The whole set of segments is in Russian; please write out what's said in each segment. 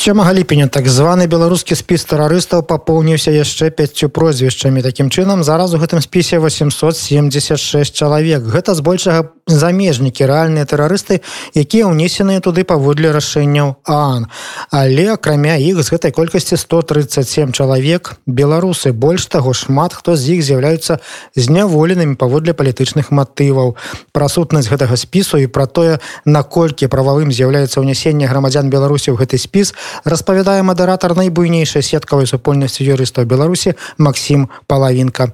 сёмага ліпеня так званы беларускі спіс тэрарыстаў папоўніўся яшчэ пяццю прозвішчамі. Такім чынам зараз у гэтым спісе 876 чалавек. Гэта збольшага замежнікі рэальныя тэрарысты якія ўнесеныя туды паводле рашэнняў аан. Але акрамя іх з гэтай колькасці 137 чалавек беларусы. Больш таго шмат хто з іх з'яўляюцца зняволенымі паводле палітычных матываў. Пра сутнасць гэтага спісу і пра тое наколькі прававым з'яўляецца ўнясенне грамадзян беларусі ў гэты спіс распавядае мадэратар найбуйнейшай сеткавай супольнасці юрыстаў беларусі Макссім палавінка.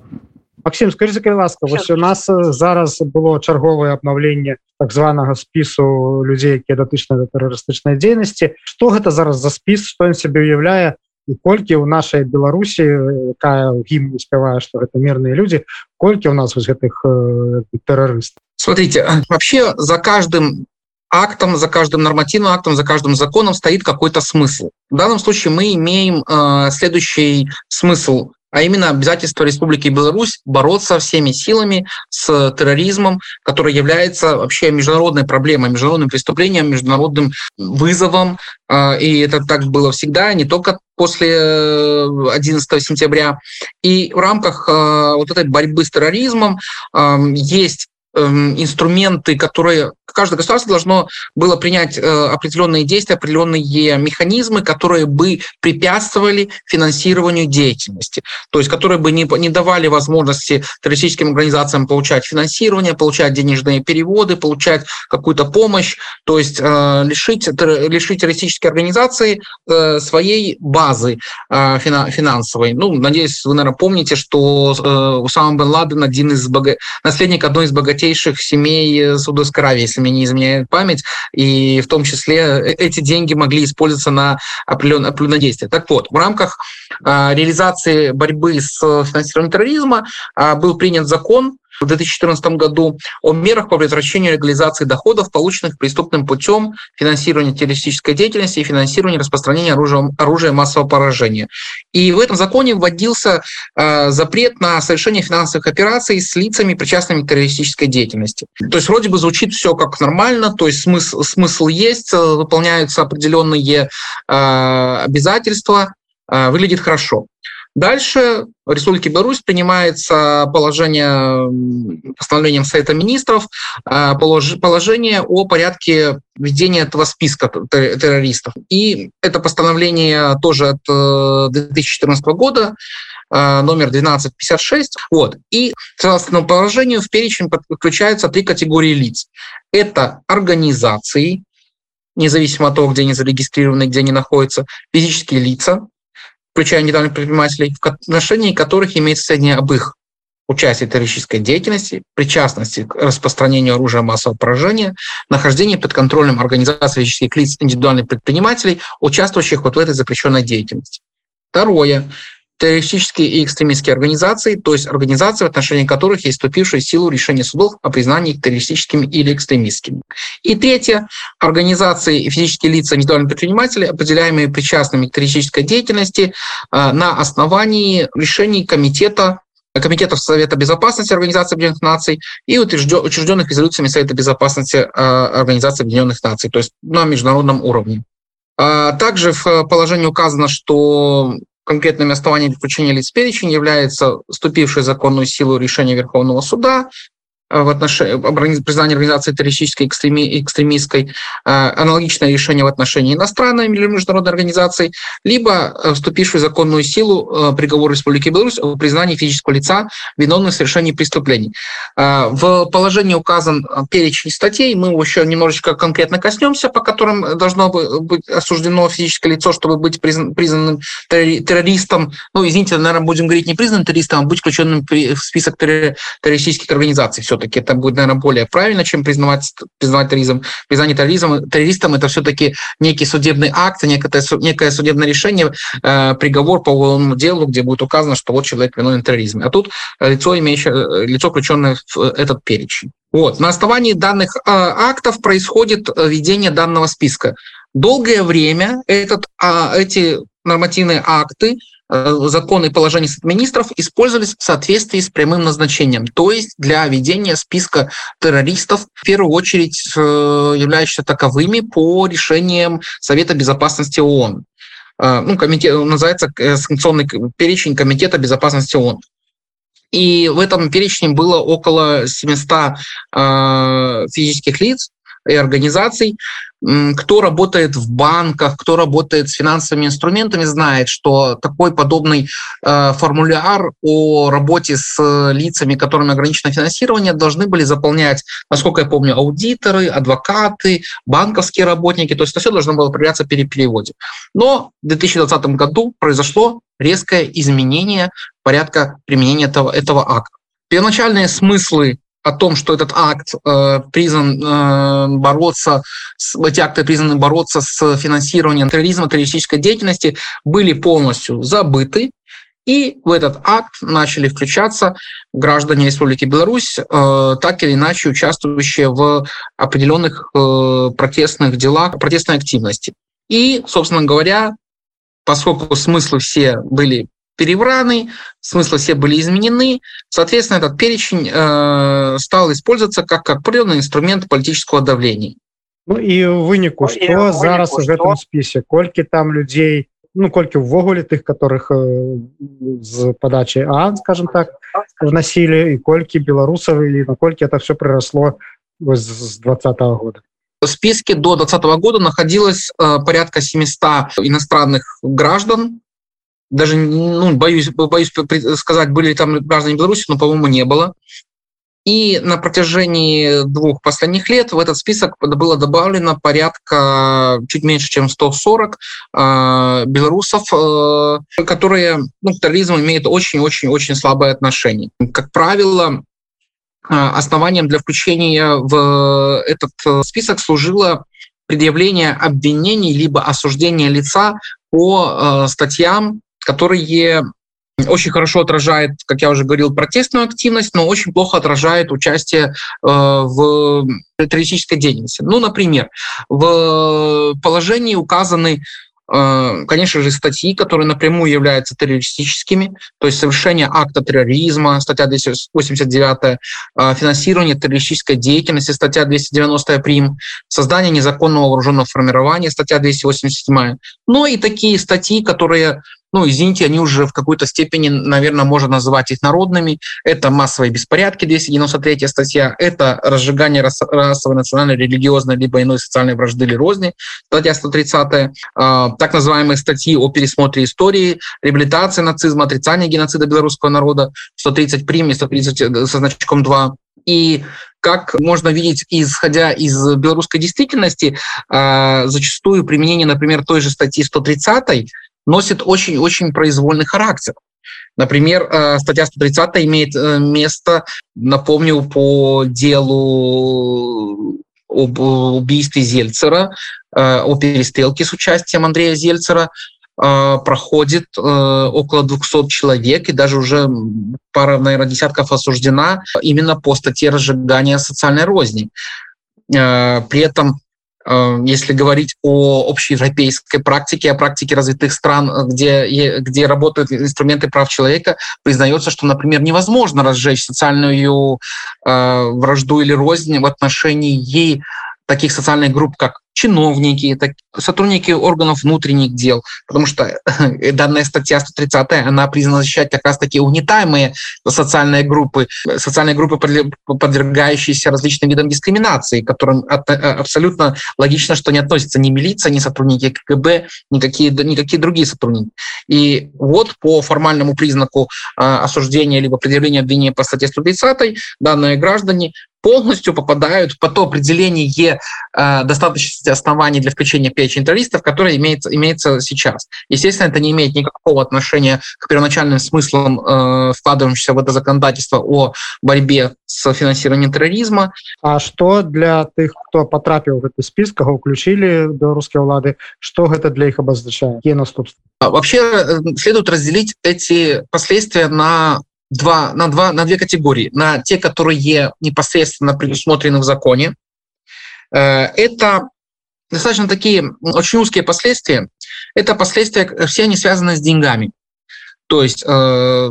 Максим скажите ласка вось у нас зараз было чарговае абнаўленне так званага спісу людзей якія датычна да тэрарыстычнай дзейнасці. Что гэта зараз за спіс что ён себе уяўляе і колькі ў нашай беларусі якая ім успявае что гэта мирные люди колькі у нас вось гэтых э, тэрарыстов смотрите вообще за каждым актом, за каждым нормативным актом, за каждым законом стоит какой-то смысл. В данном случае мы имеем э, следующий смысл а именно обязательство Республики Беларусь бороться всеми силами с терроризмом, который является вообще международной проблемой, международным преступлением, международным вызовом. Э, и это так было всегда, не только после 11 э, сентября. И в рамках э, вот этой борьбы с терроризмом есть эм, инструменты, которые каждое государство должно было принять э, определенные действия, определенные механизмы, которые бы препятствовали финансированию деятельности, то есть которые бы не, не давали возможности террористическим организациям получать финансирование, получать денежные переводы, получать какую-то помощь, то есть э, лишить, лишить террористические организации э, своей базы финансовой. Ну, надеюсь, вы, наверное, помните, что э, Усама бен Ладен один из бога... наследник одной из богатейших семей Саудовской Аравии, если мне не изменяет память, и в том числе э, эти деньги могли использоваться на определенное, определенное действие. Так вот, в рамках э, реализации борьбы с финансированием терроризма э, был принят закон, в 2014 году о мерах по предотвращению легализации доходов, полученных преступным путем финансирования террористической деятельности и финансирования распространения оружия, оружия массового поражения. И в этом законе вводился э, запрет на совершение финансовых операций с лицами, причастными к террористической деятельности. То есть вроде бы звучит все как нормально, то есть смысл, смысл есть, э, выполняются определенные э, обязательства, э, выглядит хорошо. Дальше в Республике Беларусь принимается положение постановлением Совета министров, а, положение о порядке введения этого списка террористов. И это постановление тоже от 2014 э, года, э, номер 1256. Вот. И согласно положению в перечень подключаются три категории лиц. Это организации, независимо от того, где они зарегистрированы, где они находятся, физические лица, включая недавних предпринимателей, в отношении которых имеется сведения об их участии в террористической деятельности, причастности к распространению оружия массового поражения, нахождении под контролем организации физических лиц индивидуальных предпринимателей, участвующих вот в этой запрещенной деятельности. Второе террористические и экстремистские организации, то есть организации, в отношении которых есть вступившие в силу решения судов о признании их террористическими или экстремистскими. И третье, организации и физические лица индивидуальных предпринимателей, определяемые причастными к террористической деятельности э, на основании решений комитета комитетов Совета Безопасности Организации Объединенных Наций и учрежденных резолюциями Совета Безопасности э, Организации Объединенных Наций, то есть на международном уровне. А также в положении указано, что конкретными основаниями включения лиц в перечень является вступившее в законную силу решение Верховного суда в отношении признания организации террористической экстреми, экстремистской, э, аналогичное решение в отношении иностранной или международной организации, либо э, вступившую в законную силу приговор Республики Беларусь о признании физического лица виновным в совершении преступлений. В положении указан перечень статей, мы еще немножечко конкретно коснемся, по которым должно быть осуждено физическое лицо, чтобы быть признанным террористом. Ну, извините, наверное, будем говорить не признанным террористом, а быть включенным в список террористических организаций. Все все-таки это будет, наверное, более правильно, чем признавать, признавать терроризм. Признание терроризм, террористом это все-таки некий судебный акт, некое, некое судебное решение, э, приговор по уголовному делу, где будет указано, что вот человек виновен в терроризме. А тут лицо, имеющее, э, лицо, включенное в этот перечень. Вот. На основании данных э, актов происходит введение данного списка. Долгое время этот, а, эти нормативные акты Э, законы и положения министров использовались в соответствии с прямым назначением, то есть для ведения списка террористов, в первую очередь э, являющихся таковыми по решениям Совета Безопасности ООН. ну, комитет, называется санкционный перечень Комитета безопасности ООН. И в этом перечне было около 700 э, физических лиц и организаций, кто работает в банках, кто работает с финансовыми инструментами, знает, что такой подобный э, формуляр о работе с лицами, которыми ограничено финансирование, должны были заполнять, насколько я помню, аудиторы, адвокаты, банковские работники. То есть это все должно было проверяться при переводе. Но в 2020 году произошло резкое изменение порядка применения этого, этого акта. Первоначальные смыслы о том, что этот акт э, признан э, бороться, с, эти акты признаны бороться с финансированием терроризма, террористической деятельности, были полностью забыты. И в этот акт начали включаться граждане Республики Беларусь, э, так или иначе участвующие в определенных э, протестных делах, протестной активности. И, собственно говоря, поскольку смыслы все были перевраны, смыслы все были изменены. Соответственно, этот перечень э, стал использоваться как, как определенный инструмент политического давления. Ну і выніку што ну, зараз у гэтым спісе колькі там людзей ну колькі ўвогуле тых которых э, з падачи а скажем так вносілі і колькі беларусаў і наколькі это все прыросло з двадцатого года в списке до 2020 года находилось э, порядка 700 иностранных граждан даже ну, боюсь, боюсь сказать, были ли там граждане Беларуси, но, по-моему, не было. И на протяжении двух последних лет в этот список было добавлено порядка чуть меньше, чем 140 э, белорусов, э, которые ну, к терроризму имеют очень-очень-очень слабое отношение. Как правило, э, основанием для включения в этот э, список служило предъявление обвинений либо осуждение лица по э, статьям которые очень хорошо отражает, как я уже говорил, протестную активность, но очень плохо отражает участие э, в террористической деятельности. Ну, например, в положении указаны Э, конечно же, статьи, которые напрямую являются террористическими, то есть совершение акта терроризма, статья 289, э, финансирование террористической деятельности, статья 290 прим, создание незаконного вооруженного формирования, статья 287. Но и такие статьи, которые ну, извините, они уже в какой-то степени, наверное, можно называть их народными. Это массовые беспорядки, 293 статья, это разжигание расовой, национальной, религиозной, либо иной социальной вражды или розни, статья 130, а, так называемые статьи о пересмотре истории, реабилитации нацизма, отрицание геноцида белорусского народа, 130 прим и 130 э, со значком 2. И как можно видеть, исходя из белорусской действительности, а, зачастую применение, например, той же статьи 130 носит очень-очень произвольный характер. Например, э, статья 130 имеет э, место, напомню, по делу об убийстве Зельцера, э, о перестрелке с участием Андрея Зельцера, проходит около 200 человек, и даже уже пара, наверное, десятков осуждена именно по статье разжигания социальной розни. При этом если говорить о общеевропейской практике, о практике развитых стран, где, где работают инструменты прав человека, признается, что, например, невозможно разжечь социальную э, вражду или рознь в отношении таких социальных групп, как чиновники, так, сотрудники органов внутренних дел, потому что э, данная статья 130, она признана защищать как раз-таки угнетаемые социальные группы, социальные группы, подвергающиеся различным видам дискриминации, которым э, абсолютно логично, что не относятся ни милиция, ни сотрудники КГБ, никакие, никакие другие сотрудники. И вот по формальному признаку э, осуждения либо предъявления обвинения по статье 130 данные граждане полностью попадают по то определение э, достаточности оснований для включения террористов, которое имеется, имеется сейчас. Естественно, это не имеет никакого отношения к первоначальным смыслам, э, вкладывающимся в это законодательство о борьбе с финансированием терроризма. А что для тех, кто потрапил в этот список, кого включили белорусские влады, что это для их обозначает? Какие наступства? Вообще э, следует разделить эти последствия на два, на, два, на две категории. На те, которые непосредственно предусмотрены в законе. Э, это достаточно такие очень узкие последствия. Это последствия, все они связаны с деньгами. То есть э,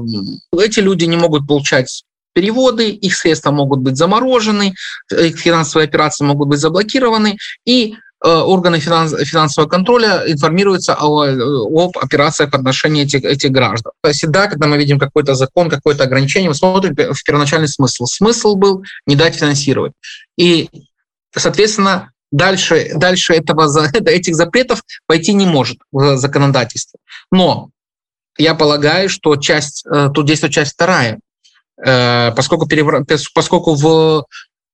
эти люди не могут получать переводы, их средства могут быть заморожены, их финансовые операции могут быть заблокированы, и органы финанс, финансового контроля информируются о, об операциях в отношении этих, этих граждан. Всегда, когда мы видим какой-то закон, какое-то ограничение, мы смотрим в первоначальный смысл. Смысл был не дать финансировать. И, соответственно, дальше, дальше этого, этих запретов пойти не может в законодательстве. Но я полагаю, что часть, э, тут действует часть вторая, э, поскольку, поскольку в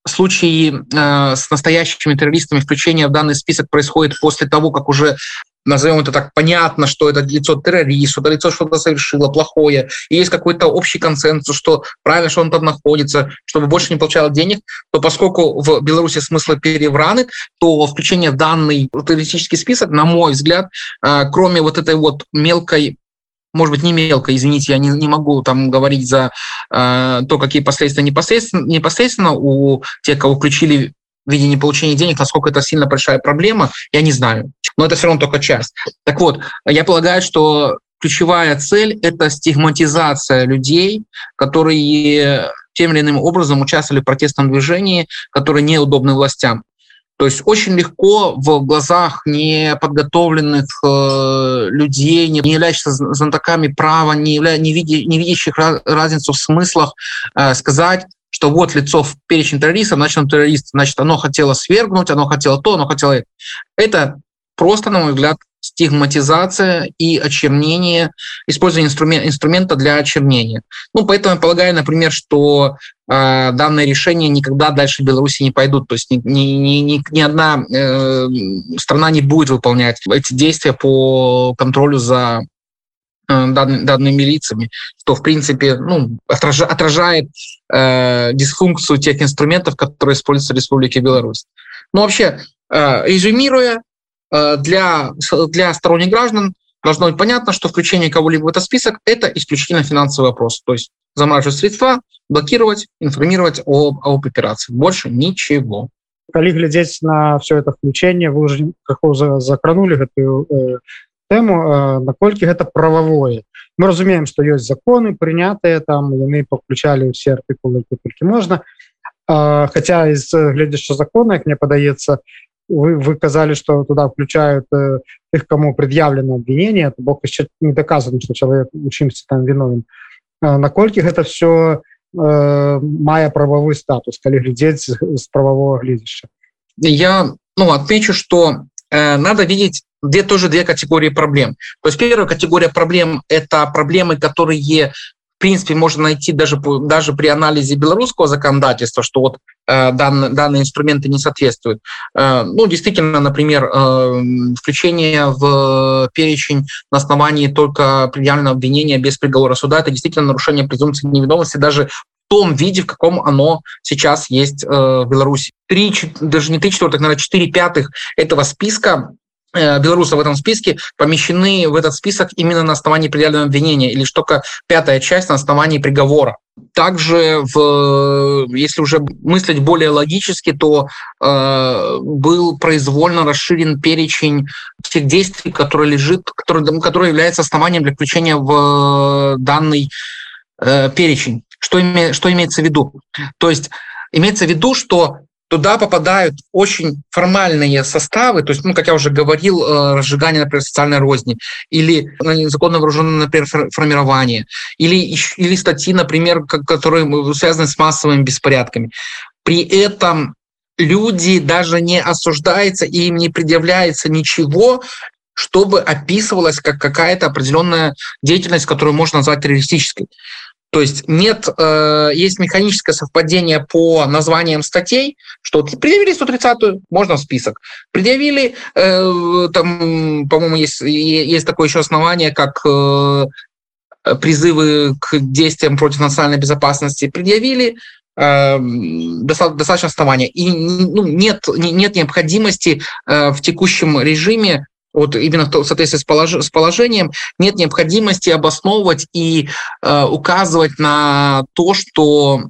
случае э, с настоящими террористами включение в данный список происходит после того, как уже назовем это так, понятно, что это лицо террорист, это лицо что-то совершило плохое, и есть какой-то общий консенсус, что правильно, что он там находится, чтобы больше не получал денег, то поскольку в Беларуси смысла перевраны, то включение в данный террористический список, на мой взгляд, кроме вот этой вот мелкой может быть, не мелко, извините, я не, не могу там говорить за э, то, какие последствия непосредственно, непосредственно у тех, кого включили в виде неполучения денег, насколько это сильно большая проблема, я не знаю. Но это все равно только часть. Так вот, я полагаю, что ключевая цель – это стигматизация людей, которые тем или иным образом участвовали в протестном движении, которые неудобны властям. То есть очень легко в глазах неподготовленных э, людей, не, не являющихся знатоками права, не, явля, не, видя, не видящих разницу в смыслах, э, сказать, что вот лицо в перечень террористов, значит, он террорист, значит, оно хотело свергнуть, оно хотело то, оно хотело это. Это просто, на мой взгляд, стигматизация и очернение, использование инструмент, инструмента для очернения. Ну, поэтому я полагаю, например, что э, данное решение никогда дальше Беларуси не пойдут. То есть ни, ни, ни, ни одна э, страна не будет выполнять эти действия по контролю за данными, данными лицами, что, в принципе, ну, отражает, отражает э, дисфункцию тех инструментов, которые используются в Республике Беларусь. Но вообще, э, резюмируя, для, для сторонних граждан должно быть понятно, что включение кого-либо в этот список – это исключительно финансовый вопрос. То есть замораживать средства, блокировать, информировать об, об операции. Больше ничего. Калі глядзець на все это включение вы уже закранули гэтую э, тэму э, наколькі гэта прававое мы разумеем что ёсць законы прынятыя там яны паключалі все артыкулы толькі можна э, хотя из гледзяшча закона як мне падаецца Вы, вы казали, что туда включают э, тех, кому предъявлено обвинение, это бог еще не доказано, что человек учимся там виновен. Э, накольки это все э, мая правовой статус, коли глядеть с, с правового глядища? Я ну, отмечу, что э, надо видеть где тоже две категории проблем. То есть первая категория проблем – это проблемы, которые принципе, можно найти даже, даже при анализе белорусского законодательства, что вот э, данные, данные инструменты не соответствуют. Э, ну, действительно, например, э, включение в перечень на основании только предъявленного обвинения без приговора суда – это действительно нарушение презумпции невиновности даже в том виде, в каком оно сейчас есть в Беларуси. Три, даже не три четвертых, наверное, четыре пятых этого списка белорусов в этом списке помещены в этот список именно на основании предъявленного обвинения или только пятая часть на основании приговора. Также, в, если уже мыслить более логически, то э, был произвольно расширен перечень тех действий, которые лежит, который, который является основанием для включения в данный э, перечень. Что, име, что имеется в виду? То есть имеется в виду, что туда попадают очень формальные составы, то есть, ну, как я уже говорил, э, разжигание, например, социальной розни, или незаконно вооруженное, например, формирование, или, или статьи, например, которые связаны с массовыми беспорядками. При этом люди даже не осуждаются, и им не предъявляется ничего, чтобы описывалась как какая-то определенная деятельность, которую можно назвать террористической. То есть нет, э, есть механическое совпадение по названиям статей, что предъявили 130-ю, можно в список. Предъявили, э, там, по-моему, есть, есть такое еще основание, как э, призывы к действиям против национальной безопасности. Предъявили, э, достаточно основания. И ну, нет, нет необходимости э, в текущем режиме вот именно в соответствии с, полож... с положением нет необходимости обосновывать и э, указывать на то, что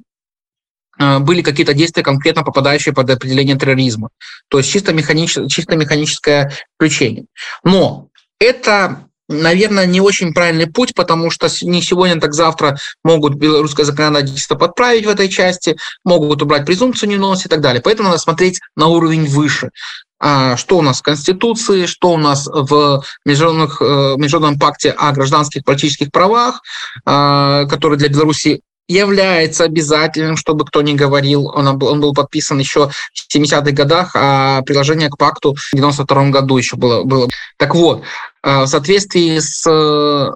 э, были какие-то действия, конкретно попадающие под определение терроризма. То есть чисто, механич... чисто механическое включение. Но это наверное, не очень правильный путь, потому что не сегодня, так завтра могут белорусское законодательство подправить в этой части, могут убрать презумпцию невиновности и так далее. Поэтому надо смотреть на уровень выше. А что у нас в Конституции, что у нас в международных, э, международном пакте о гражданских политических правах, а, который для Беларуси является обязательным, чтобы кто ни говорил. Он он был подписан еще в 70-х годах, а приложение к пакту в 92 году еще было. было. Так вот, э, в соответствии с э,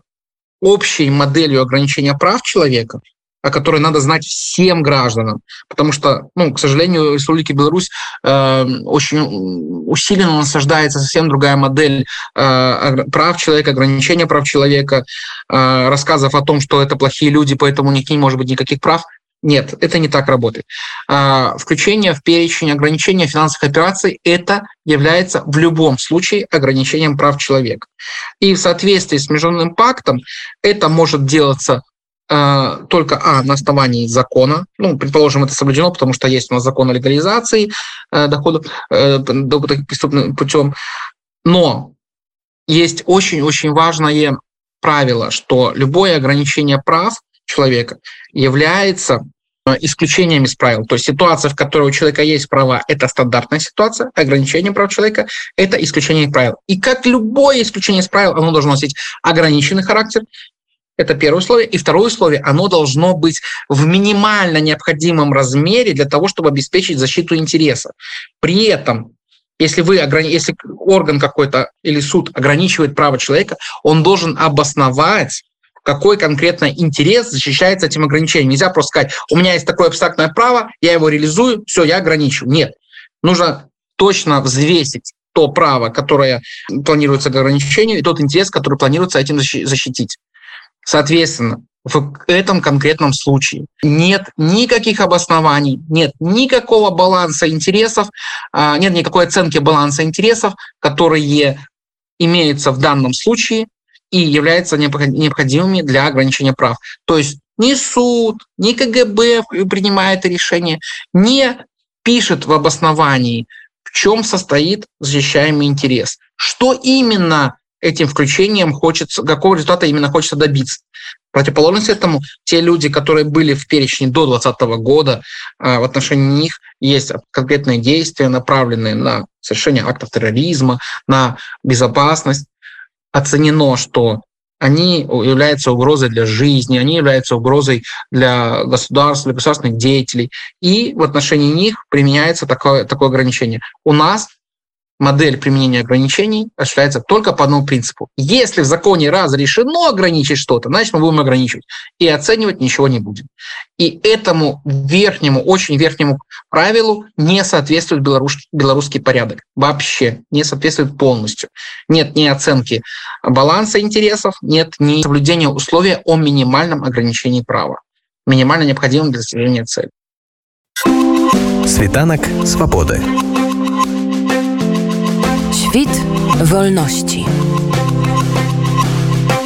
общей моделью ограничения прав человека, о которой надо знать всем гражданам, потому что, ну, к сожалению, в Республике Беларусь э, очень усиленно насаждается совсем другая модель э, прав человека, ограничения прав человека, э, рассказов о том, что это плохие люди, поэтому у них не может быть никаких прав. Нет, это не так работает. А, включение в перечень ограничения финансовых операций – это является в любом случае ограничением прав человека. И в соответствии с Международным пактом это может делаться только а, на основании закона, ну, предположим, это соблюдено, потому что есть у нас закон о легализации э, доходов э, преступным путем, но есть очень-очень важное правило, что любое ограничение прав человека является э, исключением из правил. То есть ситуация, в которой у человека есть права, это стандартная ситуация, ограничение прав человека – это исключение из правил. И как любое исключение из правил, оно должно носить ограниченный характер это первое условие. И второе условие, оно должно быть в минимально необходимом размере для того, чтобы обеспечить защиту интереса. При этом, если, вы, если орган какой-то или суд ограничивает право человека, он должен обосновать, какой конкретно интерес защищается этим ограничением. Нельзя просто сказать, у меня есть такое абстрактное право, я его реализую, все, я ограничу. Нет. Нужно точно взвесить то право, которое планируется к ограничению, и тот интерес, который планируется этим защитить. Соответственно, в этом конкретном случае нет никаких обоснований, нет никакого баланса интересов, а, нет никакой оценки баланса интересов, которые имеются в данном случае и являются необходимыми для ограничения прав. То есть ни суд, ни КГБ принимает решение, не пишет в обосновании, в чем состоит защищаемый интерес. Что именно этим включением хочется, какого результата именно хочется добиться. Противоположность этому, те люди, которые были в перечне до 2020 года, а, в отношении них есть конкретные действия, направленные на совершение актов терроризма, на безопасность. Оценено, что они являются угрозой для жизни, они являются угрозой для государства, для государственных деятелей. И в отношении них применяется такое, такое ограничение. У нас модель применения ограничений осуществляется только по одному принципу. Если в законе разрешено ограничить что-то, значит, мы будем ограничивать. И оценивать ничего не будем. И этому верхнему, очень верхнему правилу не соответствует белорус, белорусский порядок. Вообще не соответствует полностью. Нет ни оценки баланса интересов, нет ни соблюдения условия о минимальном ограничении права. Минимально необходимым для достижения цели. Світанак свабоды. Wit wolności.